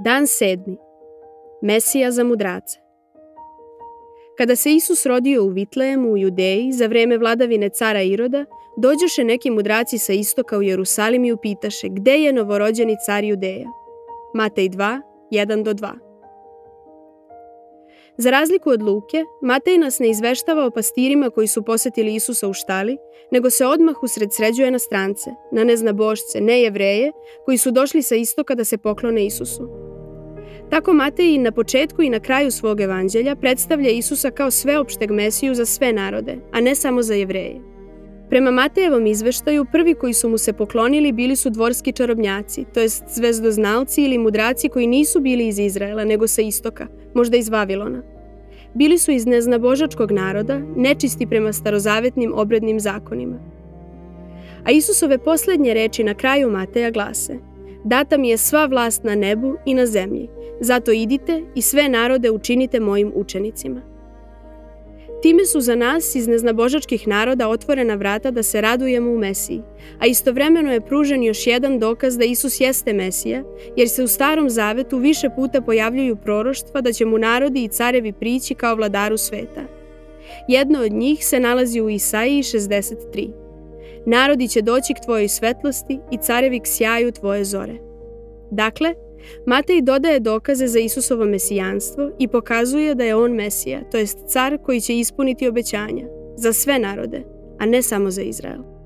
Dan sedmi. Mesija za mudrace. Kada se Isus rodio u Vitlejemu u Judeji za vreme vladavine cara Iroda, dođoše neki mudraci sa istoka u Jerusalim i upitaše gde je novorođeni car Judeja. Matej 2, 1 do 2. Za razliku od Luke, Matej nas ne izveštava o pastirima koji su posetili Isusa u štali, nego se odmah usred sređuje na strance, na neznabošce, ne jevreje, koji su došli sa istoka da se poklone Isusu. Tako Matej na početku i na kraju svog evanđelja predstavlja Isusa kao sveopšteg mesiju za sve narode, a ne samo za jevreje. Prema Matejevom izveštaju, prvi koji su mu se poklonili bili su dvorski čarobnjaci, to jest zvezdoznalci ili mudraci koji nisu bili iz Izraela, nego sa istoka, možda iz Vavilona. Bili su iz neznabožačkog naroda, nečisti prema starozavetnim obrednim zakonima. A Isusove poslednje reči na kraju Mateja glase Data mi je sva vlast na nebu i na zemlji, zato idite i sve narode učinite mojim učenicima. Time su za nas iz neznabožačkih naroda otvorena vrata da se radujemo u Mesiji, a istovremeno je pružen još jedan dokaz da Isus jeste Mesija, jer se u Starom Zavetu više puta pojavljuju proroštva da će mu narodi i carevi prići kao vladaru sveta. Jedno od njih se nalazi u Isaiji 63. Narodi će doći k tvojoj svetlosti i carevi k sjaju tvoje zore. Dakle, Matej dodaje dokaze za Isusovo mesijanstvo i pokazuje da je on Mesija, to jest car koji će ispuniti obećanja za sve narode, a ne samo za Izrael.